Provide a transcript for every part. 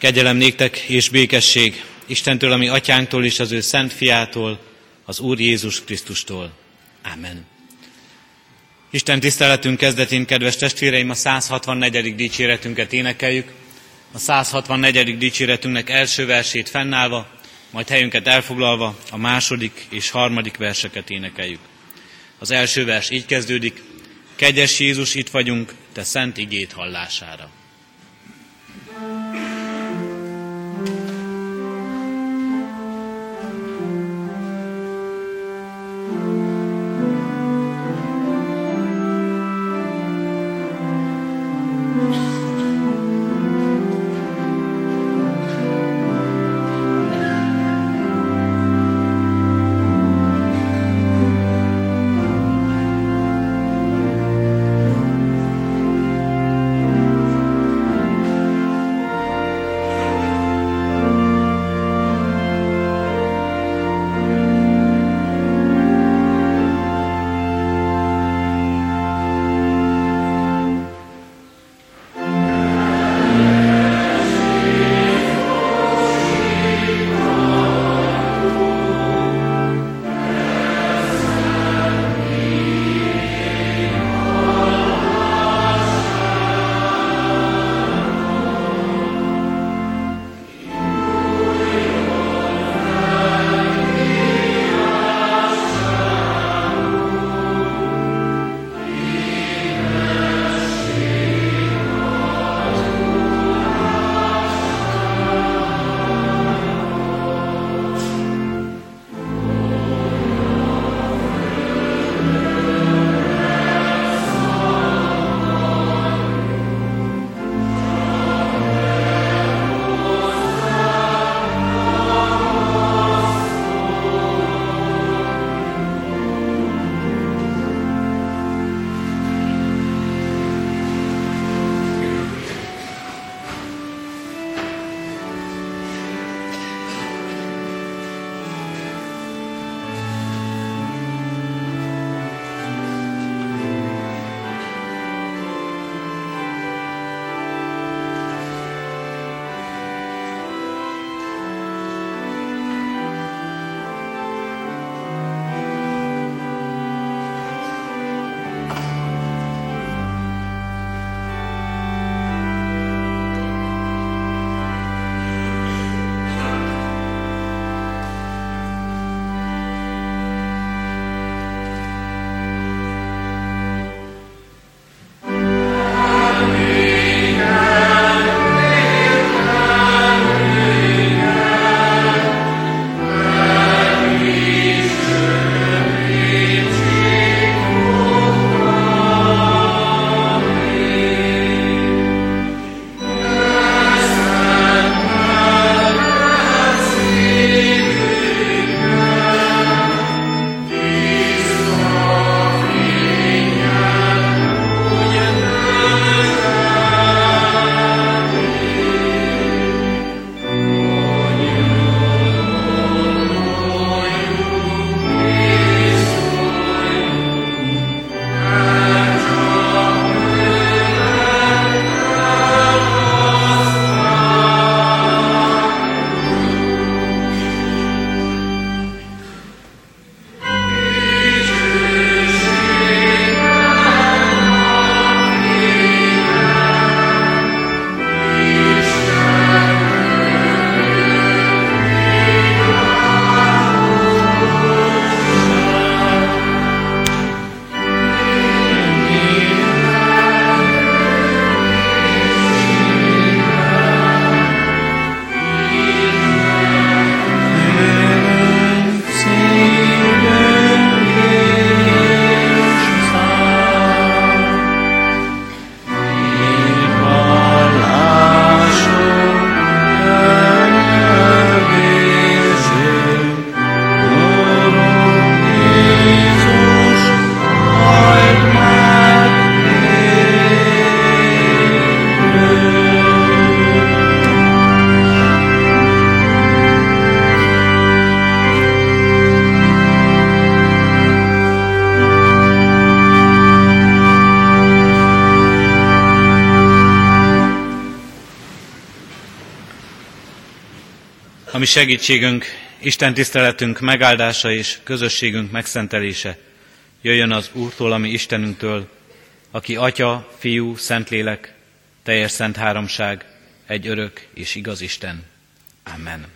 Kegyelem néktek és békesség Istentől, ami atyánktól és az ő szent fiától, az Úr Jézus Krisztustól. Amen. Isten tiszteletünk kezdetén, kedves testvéreim, a 164. dicséretünket énekeljük. A 164. dicséretünknek első versét fennállva, majd helyünket elfoglalva a második és harmadik verseket énekeljük. Az első vers így kezdődik, Kegyes Jézus, itt vagyunk, te szent igét hallására. Ami segítségünk, Isten tiszteletünk megáldása és közösségünk megszentelése jöjjön az Úrtól, ami Istenünktől, aki Atya, Fiú, Szentlélek, teljes szent háromság, egy örök és igaz Isten. Amen.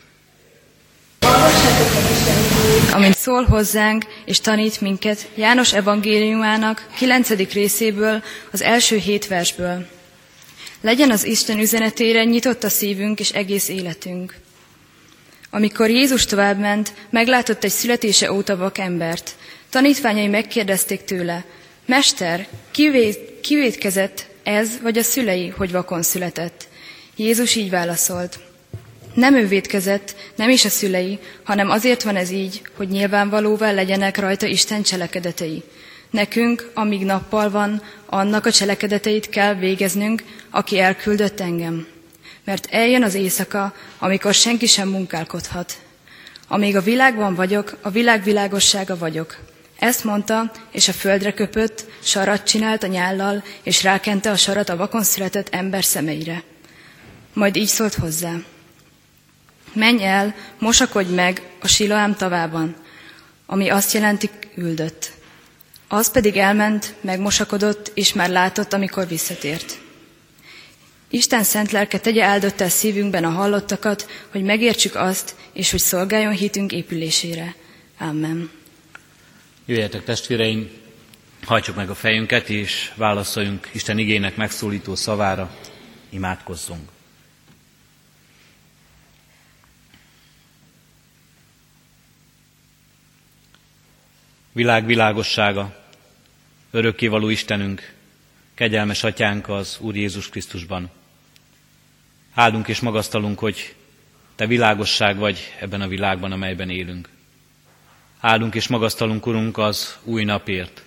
Amint szól hozzánk és tanít minket János evangéliumának 9. részéből, az első hét versből. Legyen az Isten üzenetére nyitott a szívünk és egész életünk. Amikor Jézus továbbment, meglátott egy születése óta vak embert. Tanítványai megkérdezték tőle, Mester, kivét, kivétkezett ez vagy a szülei, hogy vakon született? Jézus így válaszolt, nem ő védkezett, nem is a szülei, hanem azért van ez így, hogy nyilvánvalóvá legyenek rajta Isten cselekedetei. Nekünk, amíg nappal van, annak a cselekedeteit kell végeznünk, aki elküldött engem. Mert eljön az éjszaka, amikor senki sem munkálkodhat. Amíg a világban vagyok, a világ világossága vagyok. Ezt mondta, és a földre köpött, sarat csinált a nyállal, és rákente a sarat a vakon született ember szemeire. Majd így szólt hozzá. Menj el, mosakodj meg a Siloám tavában, ami azt jelenti küldött. Az pedig elment, megmosakodott, és már látott, amikor visszatért. Isten szent lelke tegye áldott el szívünkben a hallottakat, hogy megértsük azt, és hogy szolgáljon hitünk épülésére. Amen. Jöjjetek testvéreim, hajtsuk meg a fejünket, és válaszoljunk Isten igének megszólító szavára, imádkozzunk. Világ világossága, örökkévaló Istenünk, kegyelmes atyánk az Úr Jézus Krisztusban. Áldunk és magasztalunk, hogy Te világosság vagy ebben a világban, amelyben élünk. Áldunk és magasztalunk, Urunk, az új napért.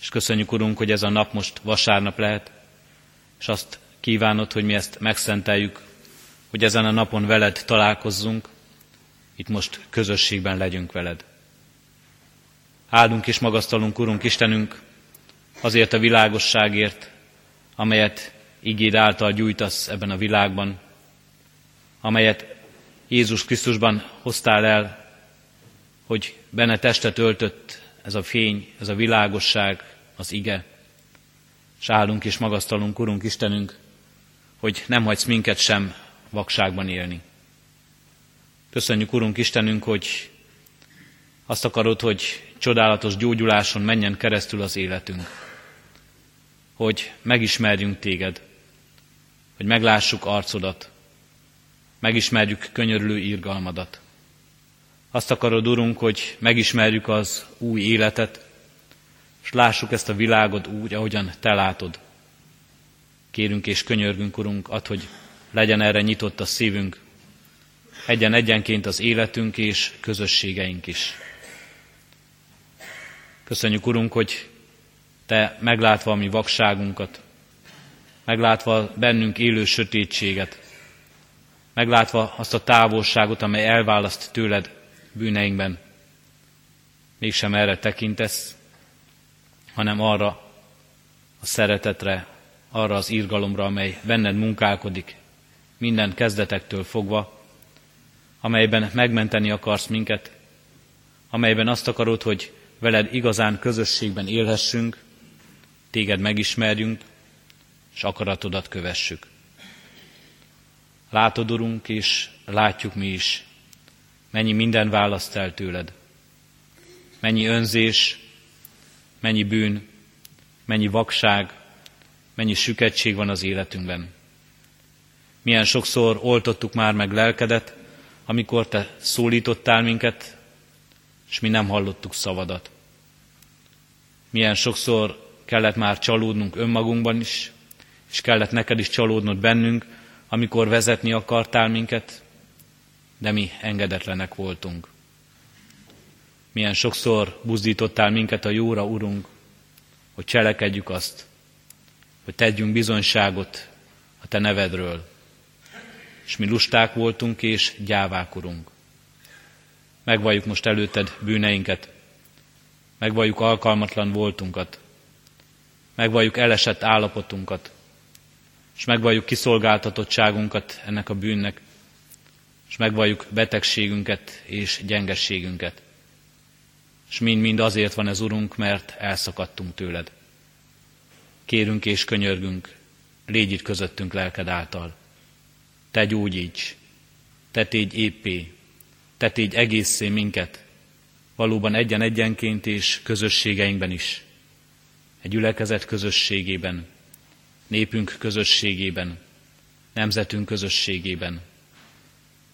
És köszönjük, Urunk, hogy ez a nap most vasárnap lehet, és azt kívánod, hogy mi ezt megszenteljük, hogy ezen a napon veled találkozzunk, itt most közösségben legyünk veled. Áldunk és magasztalunk, Urunk Istenünk, azért a világosságért, amelyet igéd által gyújtasz ebben a világban, amelyet Jézus Krisztusban hoztál el, hogy benne testet öltött ez a fény, ez a világosság, az ige. És állunk és magasztalunk, Urunk Istenünk, hogy nem hagysz minket sem vakságban élni. Köszönjük, Urunk Istenünk, hogy azt akarod, hogy csodálatos gyógyuláson menjen keresztül az életünk. Hogy megismerjünk téged, hogy meglássuk arcodat, megismerjük könyörülő írgalmadat. Azt akarod, Urunk, hogy megismerjük az új életet, és lássuk ezt a világot úgy, ahogyan Te látod. Kérünk és könyörgünk, Urunk, ad, hogy legyen erre nyitott a szívünk, egyen egyenként az életünk és közösségeink is. Köszönjük, Urunk, hogy Te meglátva a mi vakságunkat, meglátva bennünk élő sötétséget, meglátva azt a távolságot, amely elválaszt tőled bűneinkben, mégsem erre tekintesz, hanem arra a szeretetre, arra az írgalomra, amely benned munkálkodik, minden kezdetektől fogva, amelyben megmenteni akarsz minket, amelyben azt akarod, hogy veled igazán közösségben élhessünk, téged megismerjünk, és akaratodat kövessük. Látod, Urunk, és látjuk mi is, mennyi minden választ el tőled. Mennyi önzés, mennyi bűn, mennyi vakság, mennyi süketség van az életünkben. Milyen sokszor oltottuk már meg lelkedet, amikor te szólítottál minket, és mi nem hallottuk szavadat. Milyen sokszor kellett már csalódnunk önmagunkban is, és kellett neked is csalódnod bennünk, amikor vezetni akartál minket, de mi engedetlenek voltunk. Milyen sokszor buzdítottál minket a jóra, Urunk, hogy cselekedjük azt, hogy tegyünk bizonyságot a Te nevedről. És mi lusták voltunk és gyávák, Urunk. Megvalljuk most előtted bűneinket, megvalljuk alkalmatlan voltunkat, megvalljuk elesett állapotunkat, és megvalljuk kiszolgáltatottságunkat ennek a bűnnek, és megvalljuk betegségünket és gyengességünket. És mind-mind azért van ez, Urunk, mert elszakadtunk tőled. Kérünk és könyörgünk, légy itt közöttünk lelked által. Te gyógyíts, te tégy éppé, te tégy egészé minket, valóban egyen-egyenként és közösségeinkben is. Egy gyülekezet közösségében, népünk közösségében, nemzetünk közösségében.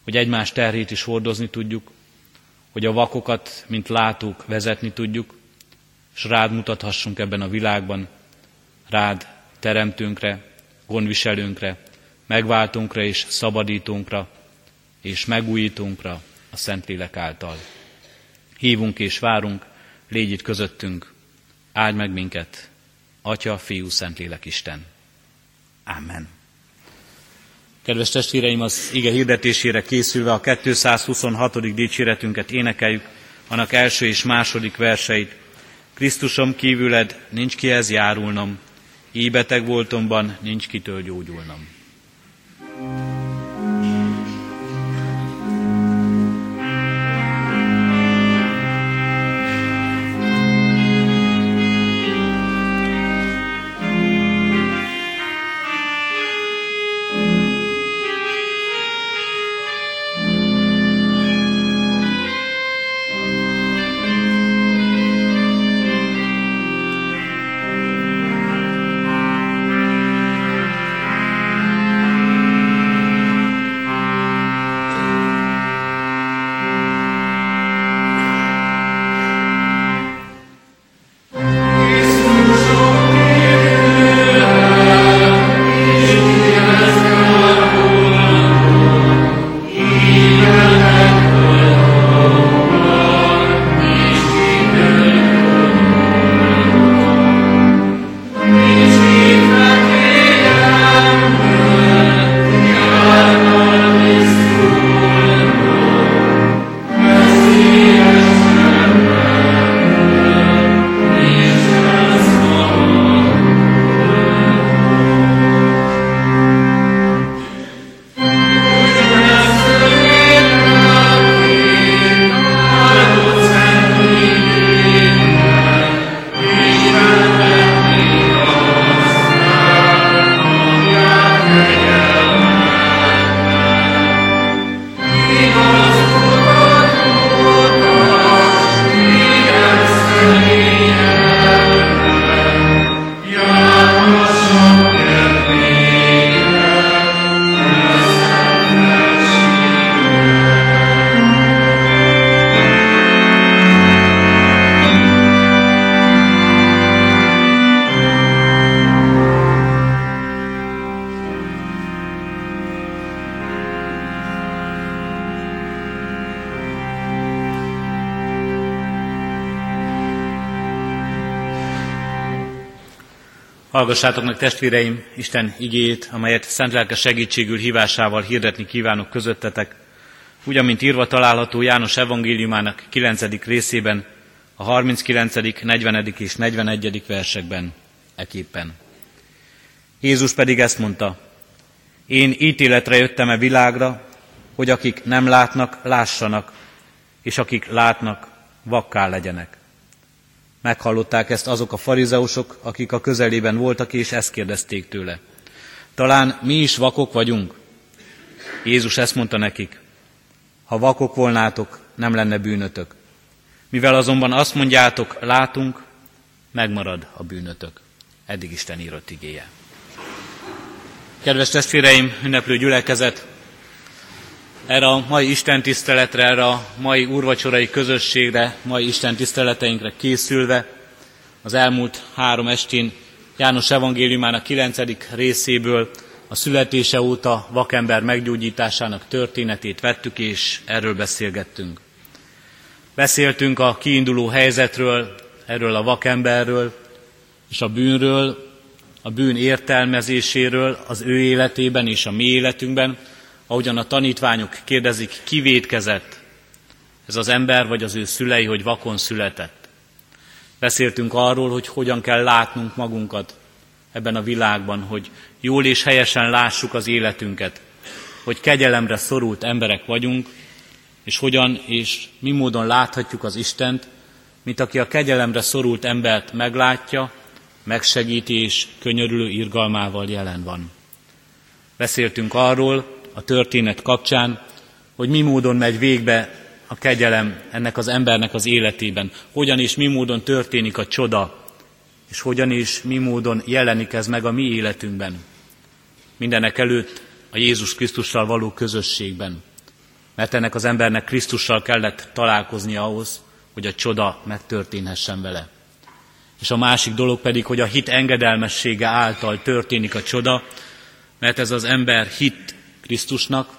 Hogy egymás terhét is hordozni tudjuk, hogy a vakokat, mint látók vezetni tudjuk, és rád mutathassunk ebben a világban, rád teremtőnkre, gondviselőnkre, megváltunkra és szabadítunkra, és megújítunkra a Szentlélek által. Hívunk és várunk, légy itt közöttünk, áldj meg minket, Atya, Fiú, Szentlélek Isten. Amen. Kedves testvéreim, az ige hirdetésére készülve a 226. dicséretünket énekeljük, annak első és második verseit. Krisztusom kívüled nincs kihez járulnom, így beteg voltomban nincs kitől gyógyulnom. thank you Hallgassátok testvéreim Isten igét, amelyet szent lelke segítségül hívásával hirdetni kívánok közöttetek, úgy, amint írva található János evangéliumának 9. részében, a 39., 40. és 41. versekben, eképpen. Jézus pedig ezt mondta, én ítéletre jöttem e világra, hogy akik nem látnak, lássanak, és akik látnak, vakká legyenek. Meghallották ezt azok a farizeusok, akik a közelében voltak, és ezt kérdezték tőle. Talán mi is vakok vagyunk? Jézus ezt mondta nekik. Ha vakok volnátok, nem lenne bűnötök. Mivel azonban azt mondjátok, látunk, megmarad a bűnötök. Eddig Isten írott igéje. Kedves testvéreim, ünneplő gyülekezet, erre a mai Isten tiszteletre, erre a mai úrvacsorai közösségre, mai Isten tiszteleteinkre készülve, az elmúlt három estén János evangéliumának kilencedik részéből a születése óta vakember meggyógyításának történetét vettük, és erről beszélgettünk. Beszéltünk a kiinduló helyzetről, erről a vakemberről, és a bűnről, a bűn értelmezéséről az ő életében és a mi életünkben, ahogyan a tanítványok kérdezik, ki védkezett, ez az ember vagy az ő szülei, hogy vakon született. Beszéltünk arról, hogy hogyan kell látnunk magunkat ebben a világban, hogy jól és helyesen lássuk az életünket, hogy kegyelemre szorult emberek vagyunk, és hogyan és mi módon láthatjuk az Istent, mint aki a kegyelemre szorult embert meglátja, megsegíti és könyörülő irgalmával jelen van. Beszéltünk arról a történet kapcsán, hogy mi módon megy végbe a kegyelem ennek az embernek az életében, hogyan és mi módon történik a csoda, és hogyan és mi módon jelenik ez meg a mi életünkben. Mindenek előtt a Jézus Krisztussal való közösségben. Mert ennek az embernek Krisztussal kellett találkozni ahhoz, hogy a csoda megtörténhessen vele. És a másik dolog pedig, hogy a hit engedelmessége által történik a csoda, mert ez az ember hit Krisztusnak,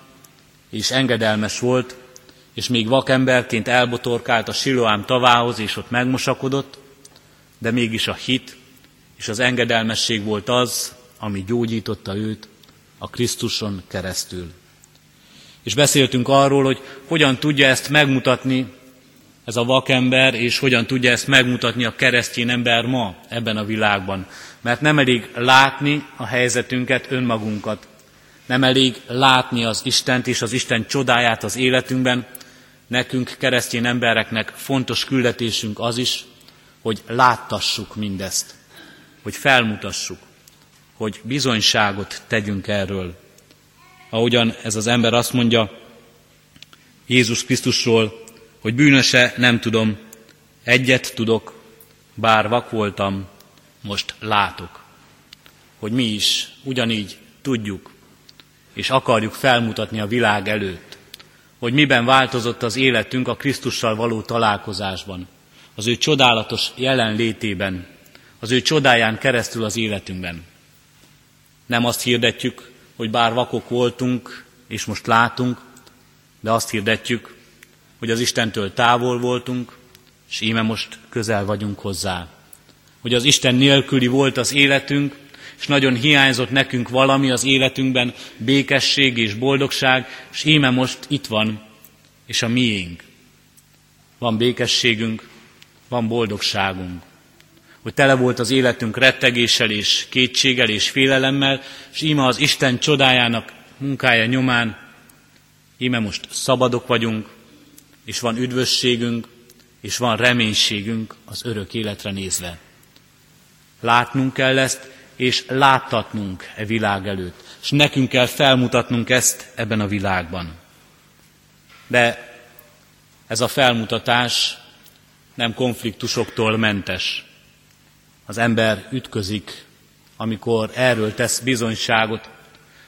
és engedelmes volt, és még vakemberként elbotorkált a Siloám tavához, és ott megmosakodott, de mégis a hit és az engedelmesség volt az, ami gyógyította őt a Krisztuson keresztül. És beszéltünk arról, hogy hogyan tudja ezt megmutatni ez a vakember, és hogyan tudja ezt megmutatni a keresztény ember ma ebben a világban. Mert nem elég látni a helyzetünket, önmagunkat. Nem elég látni az Istent és az Isten csodáját az életünkben. Nekünk, keresztény embereknek fontos küldetésünk az is, hogy láttassuk mindezt, hogy felmutassuk, hogy bizonyságot tegyünk erről. Ahogyan ez az ember azt mondja Jézus Krisztusról, hogy bűnöse nem tudom, egyet tudok, bár vak voltam, most látok. Hogy mi is ugyanígy tudjuk, és akarjuk felmutatni a világ előtt, hogy miben változott az életünk a Krisztussal való találkozásban, az ő csodálatos jelenlétében, az ő csodáján keresztül az életünkben. Nem azt hirdetjük, hogy bár vakok voltunk, és most látunk, de azt hirdetjük, hogy az Istentől távol voltunk, és íme most közel vagyunk hozzá. Hogy az Isten nélküli volt az életünk, és nagyon hiányzott nekünk valami az életünkben, békesség és boldogság, és íme most itt van, és a miénk. Van békességünk, van boldogságunk. Hogy tele volt az életünk rettegéssel és kétséggel és félelemmel, és íme az Isten csodájának munkája nyomán, íme most szabadok vagyunk, és van üdvösségünk, és van reménységünk az örök életre nézve. Látnunk kell ezt, és láttatnunk e világ előtt, és nekünk kell felmutatnunk ezt ebben a világban. De ez a felmutatás nem konfliktusoktól mentes. Az ember ütközik, amikor erről tesz bizonyságot,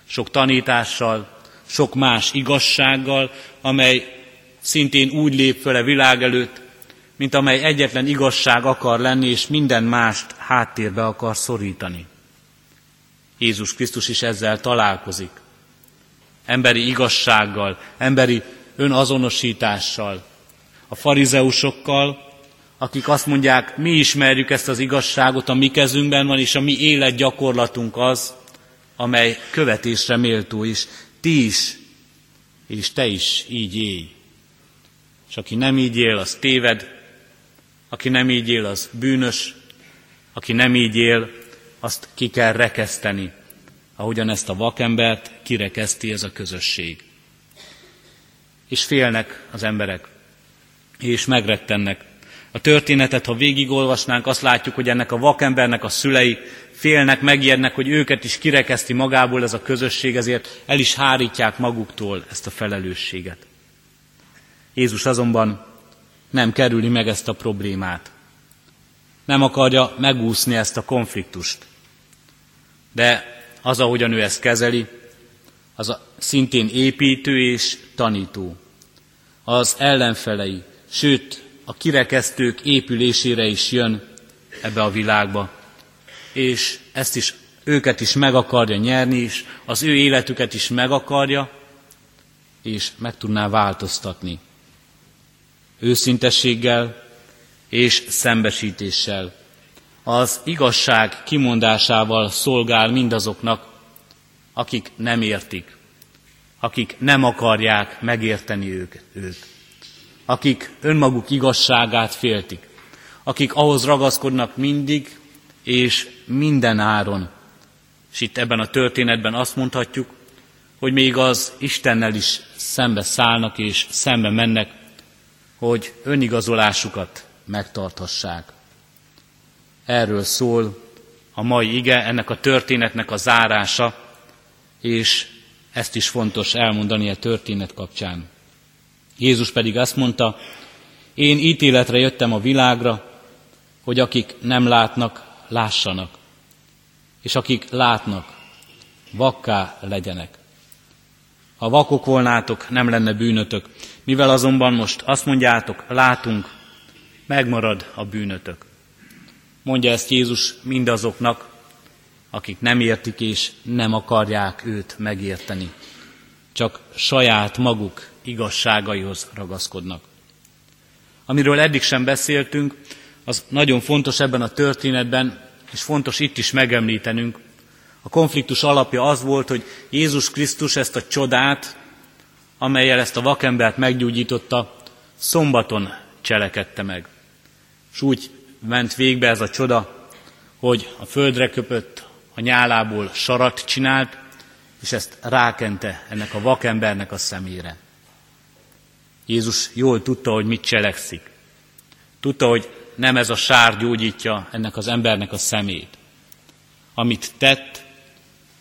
sok tanítással, sok más igazsággal, amely szintén úgy lép föl a világ előtt, mint amely egyetlen igazság akar lenni, és minden mást háttérbe akar szorítani. Jézus Krisztus is ezzel találkozik. Emberi igazsággal, emberi önazonosítással, a farizeusokkal, akik azt mondják, mi ismerjük ezt az igazságot, a mi kezünkben van, és a mi életgyakorlatunk az, amely követésre méltó is. Ti is, és te is így élj. És aki nem így él, az téved, aki nem így él, az bűnös, aki nem így él, azt ki kell rekeszteni, ahogyan ezt a vakembert kirekeszti ez a közösség. És félnek az emberek, és megrettennek. A történetet, ha végigolvasnánk, azt látjuk, hogy ennek a vakembernek a szülei félnek, megijednek, hogy őket is kirekeszti magából ez a közösség, ezért el is hárítják maguktól ezt a felelősséget. Jézus azonban nem kerüli meg ezt a problémát. Nem akarja megúszni ezt a konfliktust. De az, ahogyan ő ezt kezeli, az a szintén építő és tanító. Az ellenfelei, sőt, a kirekesztők épülésére is jön ebbe a világba. És ezt is, őket is meg akarja nyerni, és az ő életüket is meg akarja, és meg tudná változtatni őszintességgel és szembesítéssel. Az igazság kimondásával szolgál mindazoknak, akik nem értik, akik nem akarják megérteni őket, őt, akik önmaguk igazságát féltik, akik ahhoz ragaszkodnak mindig és minden áron. És itt ebben a történetben azt mondhatjuk, hogy még az Istennel is szembe szállnak és szembe mennek, hogy önigazolásukat megtarthassák. Erről szól a mai ige, ennek a történetnek a zárása, és ezt is fontos elmondani a történet kapcsán. Jézus pedig azt mondta, én ítéletre jöttem a világra, hogy akik nem látnak, lássanak, és akik látnak, vakká legyenek. Ha vakok volnátok, nem lenne bűnötök, mivel azonban most azt mondjátok, látunk, megmarad a bűnötök. Mondja ezt Jézus mindazoknak, akik nem értik és nem akarják őt megérteni. Csak saját maguk igazságaihoz ragaszkodnak. Amiről eddig sem beszéltünk, az nagyon fontos ebben a történetben, és fontos itt is megemlítenünk. A konfliktus alapja az volt, hogy Jézus Krisztus ezt a csodát, amelyel ezt a vakembert meggyógyította, szombaton cselekedte meg. És úgy ment végbe ez a csoda, hogy a földre köpött, a nyálából sarat csinált, és ezt rákente ennek a vakembernek a szemére. Jézus jól tudta, hogy mit cselekszik. Tudta, hogy nem ez a sár gyógyítja ennek az embernek a szemét. Amit tett,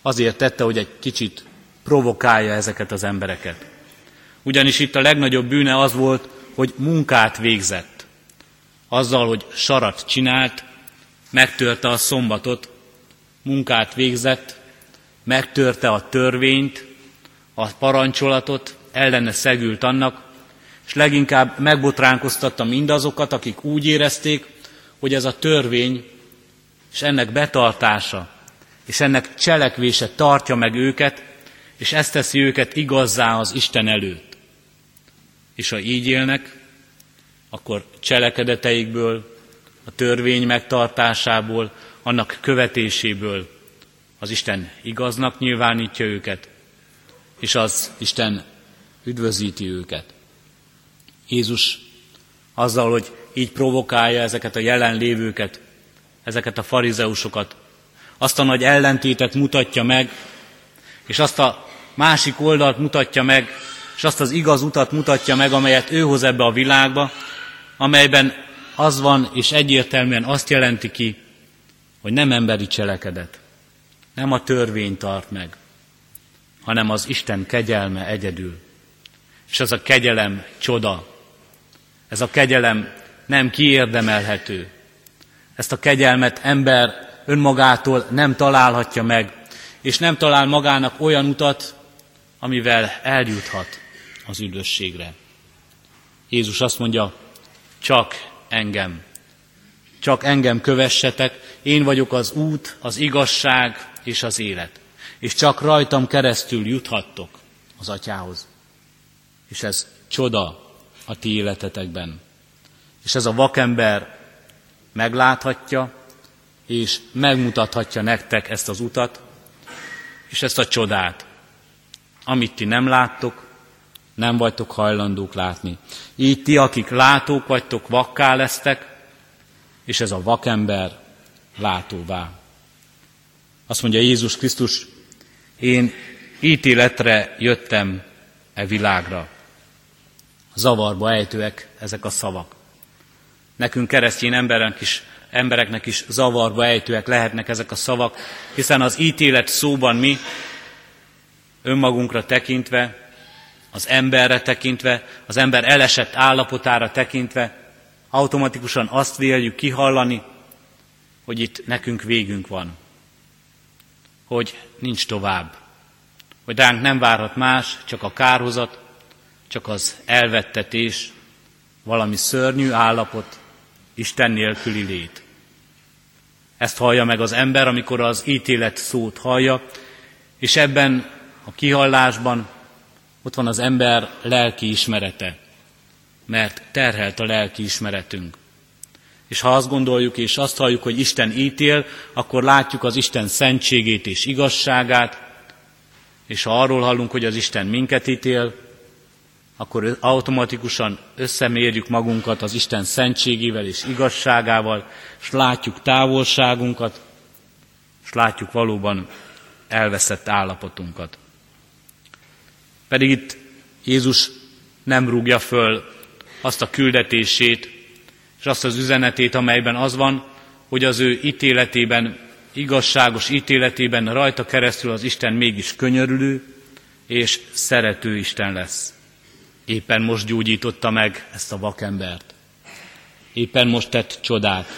azért tette, hogy egy kicsit provokálja ezeket az embereket. Ugyanis itt a legnagyobb bűne az volt, hogy munkát végzett. Azzal, hogy sarat csinált, megtörte a szombatot, munkát végzett, megtörte a törvényt, a parancsolatot, ellene szegült annak, és leginkább megbotránkoztatta mindazokat, akik úgy érezték, hogy ez a törvény és ennek betartása, és ennek cselekvése tartja meg őket, és ezt teszi őket igazzá az Isten előtt. És ha így élnek, akkor cselekedeteikből, a törvény megtartásából, annak követéséből az Isten igaznak nyilvánítja őket, és az Isten üdvözíti őket. Jézus azzal, hogy így provokálja ezeket a jelenlévőket, ezeket a farizeusokat, azt a nagy ellentétet mutatja meg, és azt a másik oldalt mutatja meg, és azt az igaz utat mutatja meg, amelyet ő hoz ebbe a világba, amelyben az van, és egyértelműen azt jelenti ki, hogy nem emberi cselekedet, nem a törvény tart meg, hanem az Isten kegyelme egyedül. És ez a kegyelem csoda, ez a kegyelem nem kiérdemelhető. Ezt a kegyelmet ember önmagától nem találhatja meg, és nem talál magának olyan utat, amivel eljuthat az üdvösségre. Jézus azt mondja, csak engem, csak engem kövessetek, én vagyok az út, az igazság és az élet. És csak rajtam keresztül juthattok az atyához. És ez csoda, a ti életetekben. És ez a vakember megláthatja, és megmutathatja nektek ezt az utat, és ezt a csodát, amit ti nem láttok, nem vagytok hajlandók látni. Így ti, akik látók vagytok, vakká lesztek, és ez a vakember látóvá. Azt mondja Jézus Krisztus, én ítéletre jöttem e világra zavarba ejtőek ezek a szavak. Nekünk keresztény emberek is, embereknek is zavarba ejtőek lehetnek ezek a szavak, hiszen az ítélet szóban mi önmagunkra tekintve, az emberre tekintve, az ember elesett állapotára tekintve, automatikusan azt véljük kihallani, hogy itt nekünk végünk van, hogy nincs tovább, hogy ránk nem várhat más, csak a kárhozat, csak az elvettetés, valami szörnyű állapot, Isten nélküli lét. Ezt hallja meg az ember, amikor az ítélet szót hallja, és ebben a kihallásban ott van az ember lelki ismerete, mert terhelt a lelki ismeretünk. És ha azt gondoljuk és azt halljuk, hogy Isten ítél, akkor látjuk az Isten szentségét és igazságát, és ha arról hallunk, hogy az Isten minket ítél, akkor automatikusan összemérjük magunkat az Isten szentségével és igazságával, és látjuk távolságunkat, és látjuk valóban elveszett állapotunkat. Pedig itt Jézus nem rúgja föl azt a küldetését, és azt az üzenetét, amelyben az van, hogy az ő ítéletében, igazságos ítéletében rajta keresztül az Isten mégis könyörülő és szerető Isten lesz. Éppen most gyógyította meg ezt a vakembert. Éppen most tett csodát.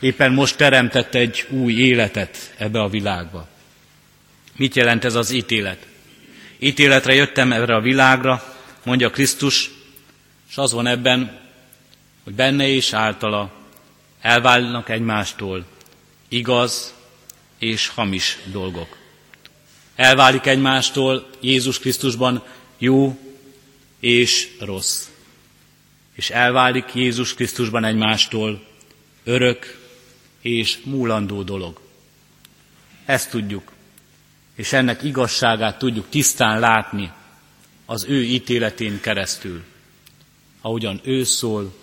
Éppen most teremtett egy új életet ebbe a világba. Mit jelent ez az ítélet? Ítéletre jöttem erre a világra, mondja Krisztus, és az van ebben, hogy benne és általa elválnak egymástól igaz és hamis dolgok. Elválik egymástól Jézus Krisztusban jó és rossz. És elválik Jézus Krisztusban egymástól örök és múlandó dolog. Ezt tudjuk, és ennek igazságát tudjuk tisztán látni az ő ítéletén keresztül, ahogyan ő szól,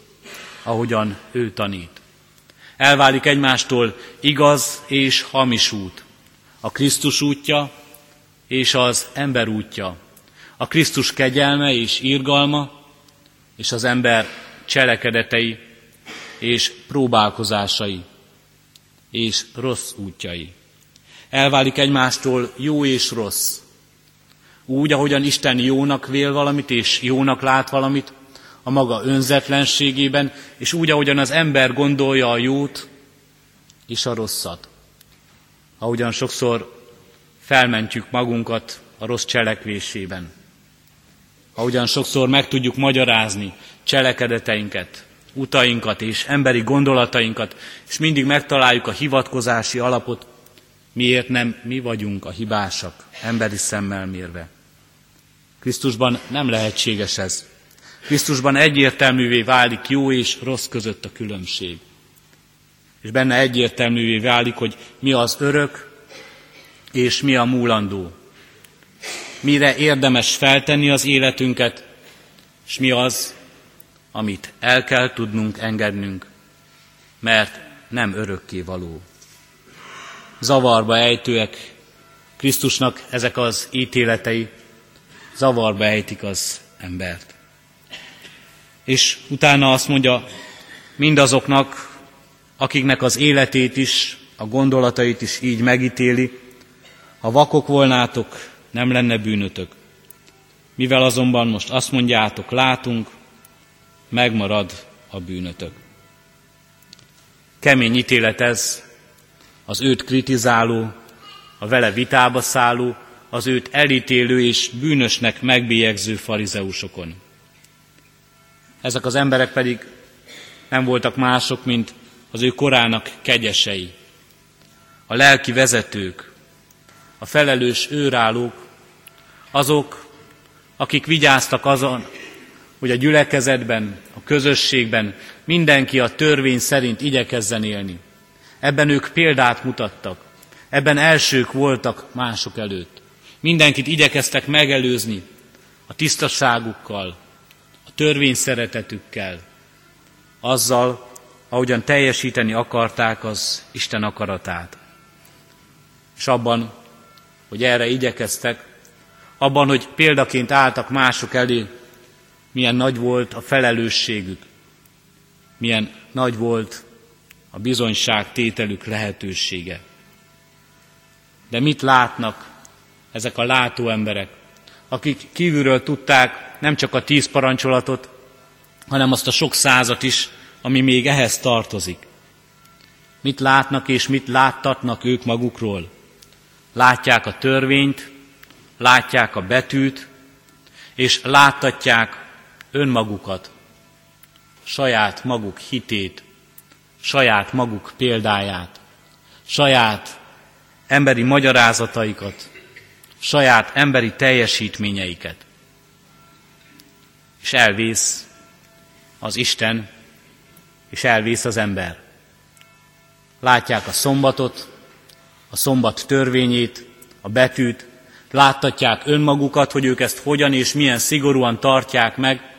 ahogyan ő tanít. Elválik egymástól igaz és hamis út, a Krisztus útja és az ember útja, a Krisztus kegyelme és írgalma, és az ember cselekedetei és próbálkozásai és rossz útjai. Elválik egymástól jó és rossz. Úgy, ahogyan Isten jónak vél valamit és jónak lát valamit, a maga önzetlenségében, és úgy, ahogyan az ember gondolja a jót és a rosszat. Ahogyan sokszor felmentjük magunkat a rossz cselekvésében. Ahogyan sokszor meg tudjuk magyarázni cselekedeteinket, utainkat és emberi gondolatainkat, és mindig megtaláljuk a hivatkozási alapot, miért nem mi vagyunk a hibásak, emberi szemmel mérve. Krisztusban nem lehetséges ez. Krisztusban egyértelművé válik jó és rossz között a különbség. És benne egyértelművé válik, hogy mi az örök és mi a múlandó. Mire érdemes feltenni az életünket, és mi az, amit el kell tudnunk engednünk, mert nem örökké való. Zavarba ejtőek Krisztusnak ezek az ítéletei, zavarba ejtik az embert. És utána azt mondja mindazoknak, akiknek az életét is, a gondolatait is így megítéli, ha vakok volnátok, nem lenne bűnötök. Mivel azonban most azt mondjátok, látunk, megmarad a bűnötök. Kemény ítélet ez az őt kritizáló, a vele vitába szálló, az őt elítélő és bűnösnek megbélyegző farizeusokon. Ezek az emberek pedig nem voltak mások, mint az ő korának kegyesei, a lelki vezetők, a felelős őrállók, azok, akik vigyáztak azon, hogy a gyülekezetben, a közösségben mindenki a törvény szerint igyekezzen élni. Ebben ők példát mutattak, ebben elsők voltak mások előtt. Mindenkit igyekeztek megelőzni a tisztaságukkal, a törvény szeretetükkel, azzal, ahogyan teljesíteni akarták az Isten akaratát. És abban, hogy erre igyekeztek, abban, hogy példaként álltak mások elé, milyen nagy volt a felelősségük, milyen nagy volt a bizonyság tételük lehetősége. De mit látnak ezek a látó emberek, akik kívülről tudták nem csak a tíz parancsolatot, hanem azt a sok százat is, ami még ehhez tartozik. Mit látnak és mit láttatnak ők magukról? Látják a törvényt, látják a betűt, és láttatják önmagukat, saját maguk hitét, saját maguk példáját, saját emberi magyarázataikat, saját emberi teljesítményeiket. És elvész az Isten, és elvész az ember. Látják a szombatot, a szombat törvényét, a betűt, láttatják önmagukat, hogy ők ezt hogyan és milyen szigorúan tartják meg,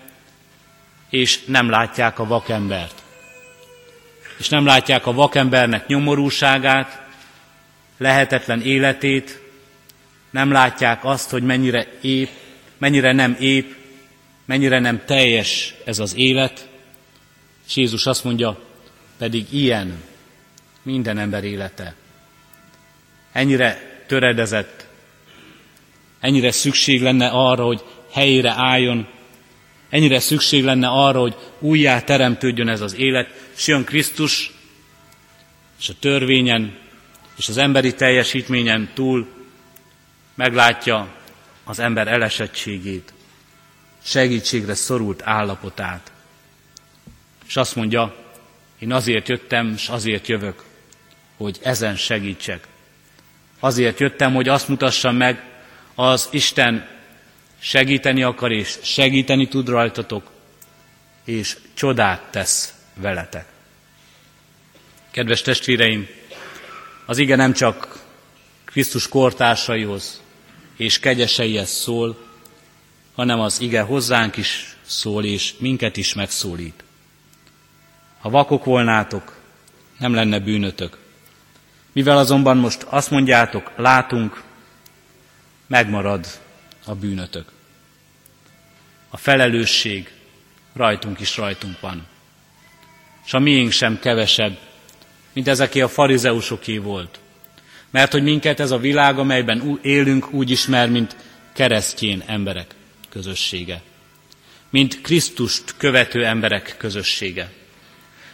és nem látják a vakembert. És nem látják a vakembernek nyomorúságát, lehetetlen életét, nem látják azt, hogy mennyire épp, mennyire nem ép, mennyire nem teljes ez az élet, és Jézus azt mondja, pedig ilyen minden ember élete. Ennyire töredezett, ennyire szükség lenne arra, hogy helyére álljon, ennyire szükség lenne arra, hogy újjá teremtődjön ez az élet, és jön Krisztus, és a törvényen, és az emberi teljesítményen túl meglátja az ember elesettségét, segítségre szorult állapotát. És azt mondja, én azért jöttem, és azért jövök, hogy ezen segítsek. Azért jöttem, hogy azt mutassam meg, az Isten segíteni akar, és segíteni tud rajtatok, és csodát tesz veletek. Kedves testvéreim, az ige nem csak Krisztus kortársaihoz és kegyeseihez szól, hanem az ige hozzánk is szól, és minket is megszólít. Ha vakok volnátok, nem lenne bűnötök. Mivel azonban most azt mondjátok, látunk, megmarad a bűnötök. A felelősség rajtunk is rajtunk van. És a miénk sem kevesebb, mint ezeké a farizeusoké volt. Mert hogy minket ez a világ, amelyben élünk, úgy ismer, mint keresztjén emberek közössége. Mint Krisztust követő emberek közössége.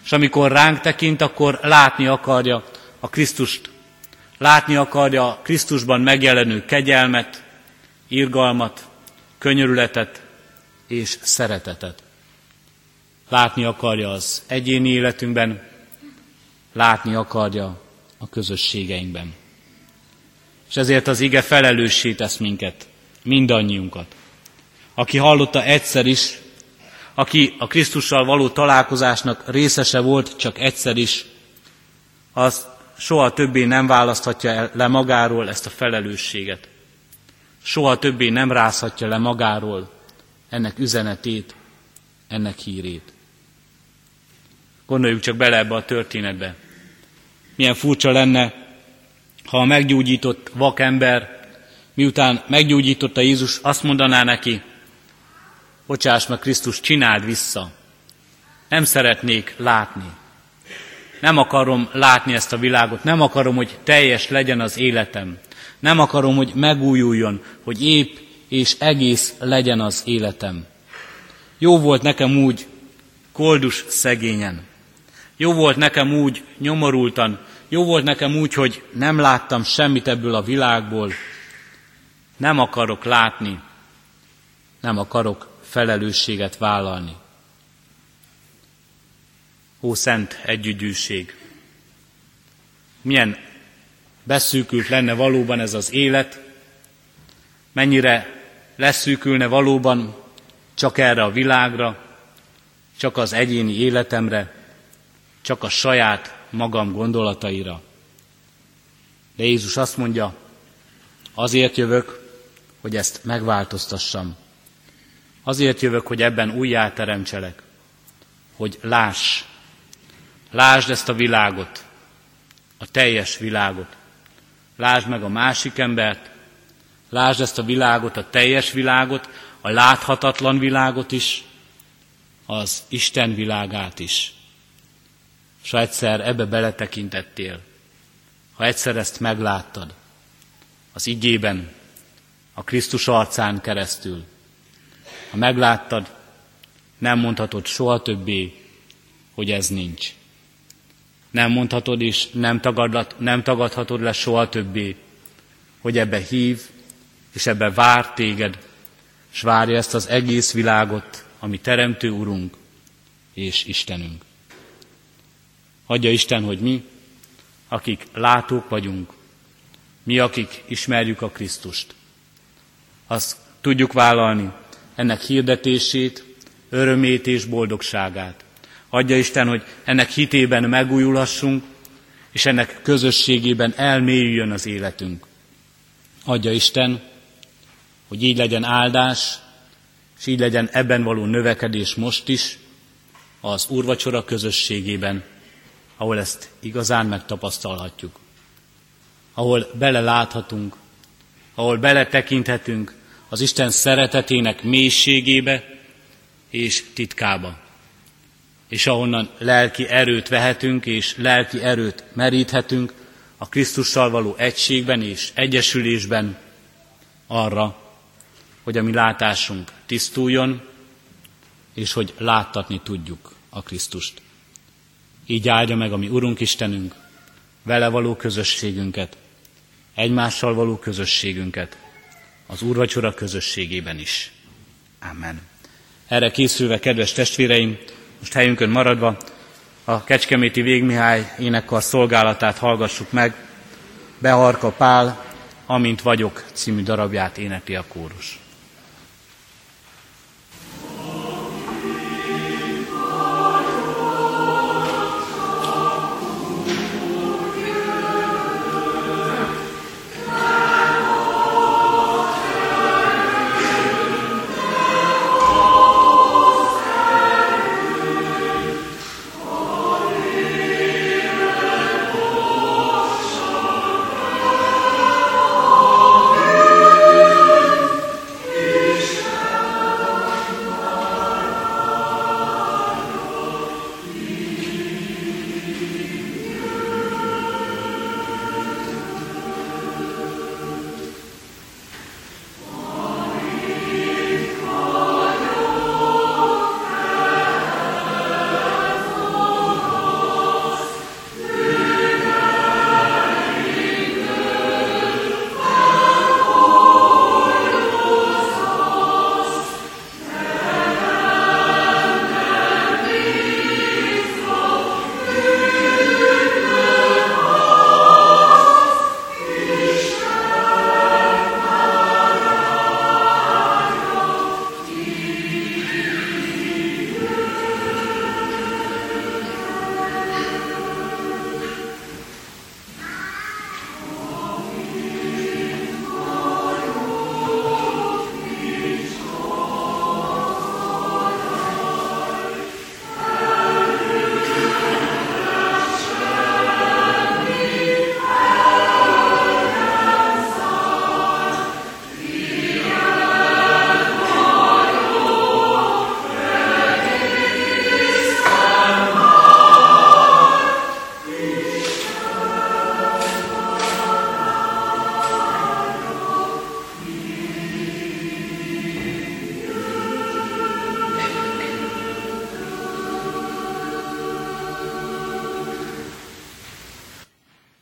És amikor ránk tekint, akkor látni akarja a Krisztust, látni akarja Krisztusban megjelenő kegyelmet, irgalmat, könyörületet és szeretetet. Látni akarja az egyéni életünkben, látni akarja a közösségeinkben. És ezért az ige felelőssé tesz minket, mindannyiunkat. Aki hallotta egyszer is, aki a Krisztussal való találkozásnak részese volt csak egyszer is, az soha többé nem választhatja le magáról ezt a felelősséget. Soha többé nem rázhatja le magáról ennek üzenetét, ennek hírét. Gondoljuk csak bele ebbe a történetbe. Milyen furcsa lenne, ha a meggyógyított vakember, miután meggyógyította Jézus, azt mondaná neki, bocsáss meg Krisztus, csináld vissza. Nem szeretnék látni. Nem akarom látni ezt a világot, nem akarom, hogy teljes legyen az életem. Nem akarom, hogy megújuljon, hogy épp és egész legyen az életem. Jó volt nekem úgy koldus szegényen. Jó volt nekem úgy nyomorultan, jó volt nekem úgy, hogy nem láttam semmit ebből a világból. Nem akarok látni, nem akarok felelősséget vállalni. Ó, szent együgyűség! Milyen beszűkült lenne valóban ez az élet, mennyire leszűkülne valóban csak erre a világra, csak az egyéni életemre, csak a saját magam gondolataira. De Jézus azt mondja, azért jövök, hogy ezt megváltoztassam. Azért jövök, hogy ebben újjá teremtselek, hogy láss, lásd ezt a világot, a teljes világot. Lásd meg a másik embert, lásd ezt a világot, a teljes világot, a láthatatlan világot is, az Isten világát is. És ha egyszer ebbe beletekintettél, ha egyszer ezt megláttad, az igében, a Krisztus arcán keresztül, ha megláttad, nem mondhatod soha többé, hogy ez nincs. Nem mondhatod és nem, tagadlat, nem tagadhatod le soha többé, hogy ebbe hív, és ebbe vár téged, és várja ezt az egész világot, ami Teremtő Urunk és Istenünk. Adja Isten, hogy mi, akik látók vagyunk, mi, akik ismerjük a Krisztust, azt tudjuk vállalni ennek hirdetését, örömét és boldogságát. Adja Isten, hogy ennek hitében megújulhassunk, és ennek közösségében elmélyüljön az életünk. Adja Isten, hogy így legyen áldás, és így legyen ebben való növekedés most is, az úrvacsora közösségében, ahol ezt igazán megtapasztalhatjuk. Ahol beleláthatunk, ahol beletekinthetünk az Isten szeretetének mélységébe és titkába. És ahonnan lelki erőt vehetünk, és lelki erőt meríthetünk a Krisztussal való egységben és egyesülésben arra, hogy a mi látásunk tisztuljon, és hogy láttatni tudjuk a Krisztust. Így áldja meg a mi Urunk Istenünk, vele való közösségünket, egymással való közösségünket, az Úrvacsora közösségében is. Amen. Erre készülve, kedves testvéreim, most helyünkön maradva, a Kecskeméti Végmihály énekkar szolgálatát hallgassuk meg. Beharka Pál, Amint vagyok című darabját énekli a kórus.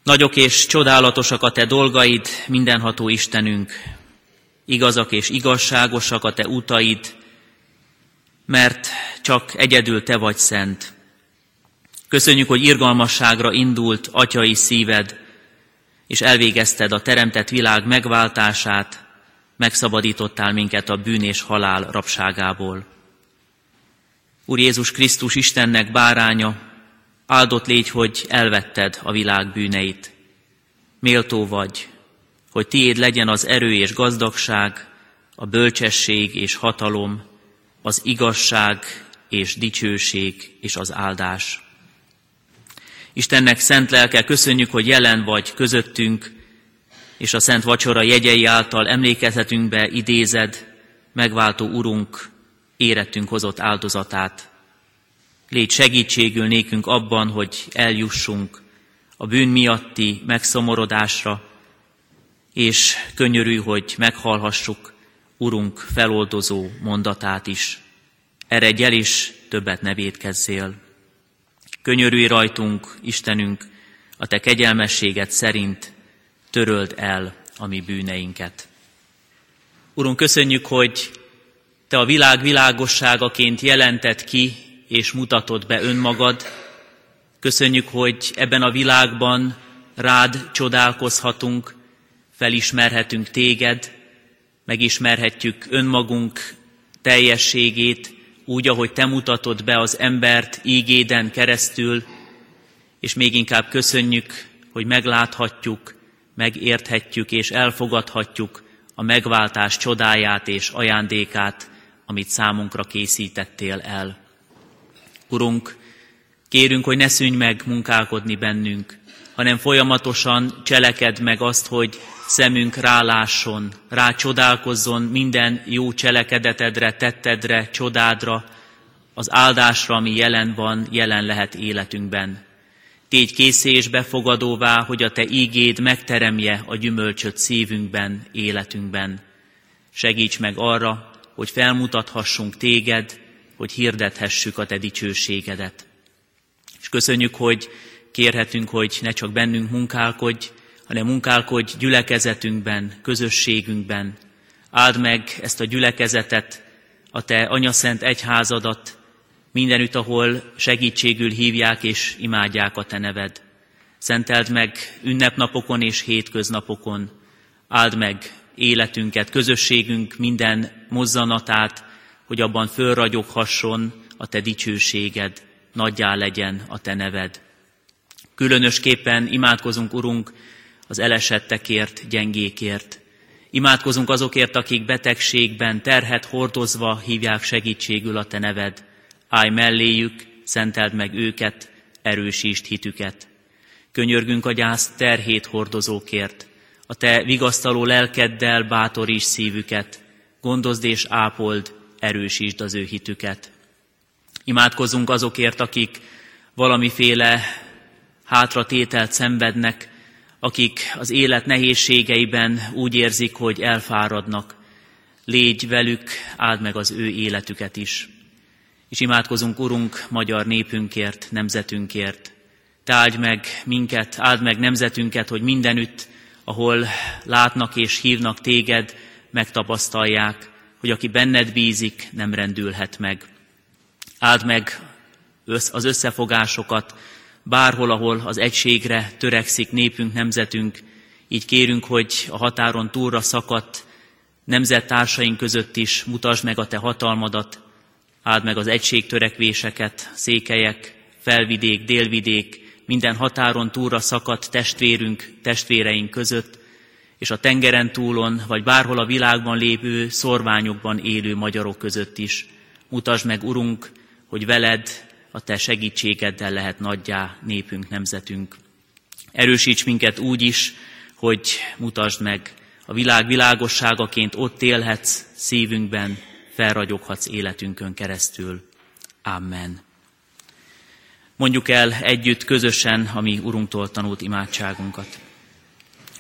Nagyok és csodálatosak a Te dolgaid, mindenható Istenünk, igazak és igazságosak a Te utaid, mert csak egyedül Te vagy szent. Köszönjük, hogy irgalmasságra indult atyai szíved, és elvégezted a teremtett világ megváltását, megszabadítottál minket a bűn és halál rabságából. Úr Jézus Krisztus Istennek báránya, Áldott légy, hogy elvetted a világ bűneit. Méltó vagy, hogy tiéd legyen az erő és gazdagság, a bölcsesség és hatalom, az igazság és dicsőség és az áldás. Istennek szent lelke, köszönjük, hogy jelen vagy közöttünk, és a Szent Vacsora jegyei által emlékezhetünkbe idézed, megváltó Urunk érettünk hozott áldozatát. Légy segítségül nékünk abban, hogy eljussunk a bűn miatti megszomorodásra, és könyörű, hogy meghallhassuk Urunk feloldozó mondatát is. Eredj el is, többet ne védkezzél. Könyörülj rajtunk, Istenünk, a Te kegyelmességet szerint töröld el a mi bűneinket. Urunk, köszönjük, hogy Te a világ világosságaként jelentett ki és mutatod be önmagad. Köszönjük, hogy ebben a világban rád csodálkozhatunk, felismerhetünk téged, megismerhetjük önmagunk teljességét, úgy, ahogy te mutatod be az embert ígéden keresztül, és még inkább köszönjük, hogy megláthatjuk, megérthetjük és elfogadhatjuk a megváltás csodáját és ajándékát, amit számunkra készítettél el. Urunk, kérünk, hogy ne szűnj meg munkálkodni bennünk, hanem folyamatosan cseleked meg azt, hogy szemünk rálásson, rácsodálkozzon minden jó cselekedetedre, tettedre, csodádra, az áldásra, ami jelen van, jelen lehet életünkben. Tégy készé és befogadóvá, hogy a Te ígéd megteremje a gyümölcsöt szívünkben, életünkben. Segíts meg arra, hogy felmutathassunk Téged, hogy hirdethessük a Te dicsőségedet. És köszönjük, hogy kérhetünk, hogy ne csak bennünk munkálkodj, hanem munkálkodj gyülekezetünkben, közösségünkben. Áld meg ezt a gyülekezetet, a Te anyaszent egyházadat, mindenütt, ahol segítségül hívják és imádják a Te neved. Szenteld meg ünnepnapokon és hétköznapokon. Áld meg életünket, közösségünk minden mozzanatát, hogy abban fölragyoghasson a Te dicsőséged, nagyjá legyen a Te neved. Különösképpen imádkozunk, Urunk, az elesettekért, gyengékért. Imádkozunk azokért, akik betegségben, terhet hordozva hívják segítségül a Te neved. Állj melléjük, szenteld meg őket, erősítsd hitüket. Könyörgünk a gyász terhét hordozókért, a Te vigasztaló lelkeddel bátoríts szívüket, gondozd és ápold, erősítsd az ő hitüket. Imádkozunk azokért, akik valamiféle hátratételt szenvednek, akik az élet nehézségeiben úgy érzik, hogy elfáradnak. Légy velük, áld meg az ő életüket is. És imádkozunk, Urunk, magyar népünkért, nemzetünkért. Te áld meg minket, áld meg nemzetünket, hogy mindenütt, ahol látnak és hívnak téged, megtapasztalják, hogy aki benned bízik, nem rendülhet meg. Áld meg az összefogásokat, bárhol, ahol az egységre törekszik népünk, nemzetünk, így kérünk, hogy a határon túlra szakadt nemzettársaink között is mutasd meg a te hatalmadat, áld meg az egységtörekvéseket, székelyek, felvidék, délvidék, minden határon túlra szakadt testvérünk, testvéreink között, és a tengeren túlon, vagy bárhol a világban lévő szorványokban élő magyarok között is. Mutasd meg, Urunk, hogy veled, a Te segítségeddel lehet nagyjá népünk, nemzetünk. Erősíts minket úgy is, hogy mutasd meg, a világ világosságaként ott élhetsz szívünkben, felragyoghatsz életünkön keresztül. Amen. Mondjuk el együtt közösen a mi Urunktól tanult imádságunkat.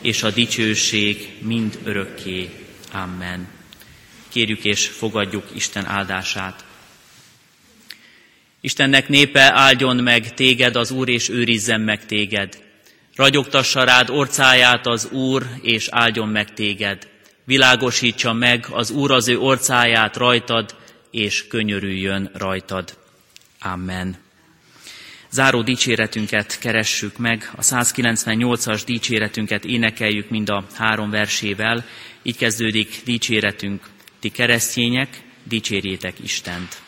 és a dicsőség mind örökké. Amen. Kérjük és fogadjuk Isten áldását. Istennek népe áldjon meg téged az Úr, és őrizzen meg téged. Ragyogtassa rád orcáját az Úr, és áldjon meg téged. Világosítsa meg az Úr az ő orcáját rajtad, és könyörüljön rajtad. Amen. Záró dicséretünket keressük meg, a 198-as dicséretünket énekeljük mind a három versével. Így kezdődik dicséretünk, ti keresztények, dicsérjétek Istent.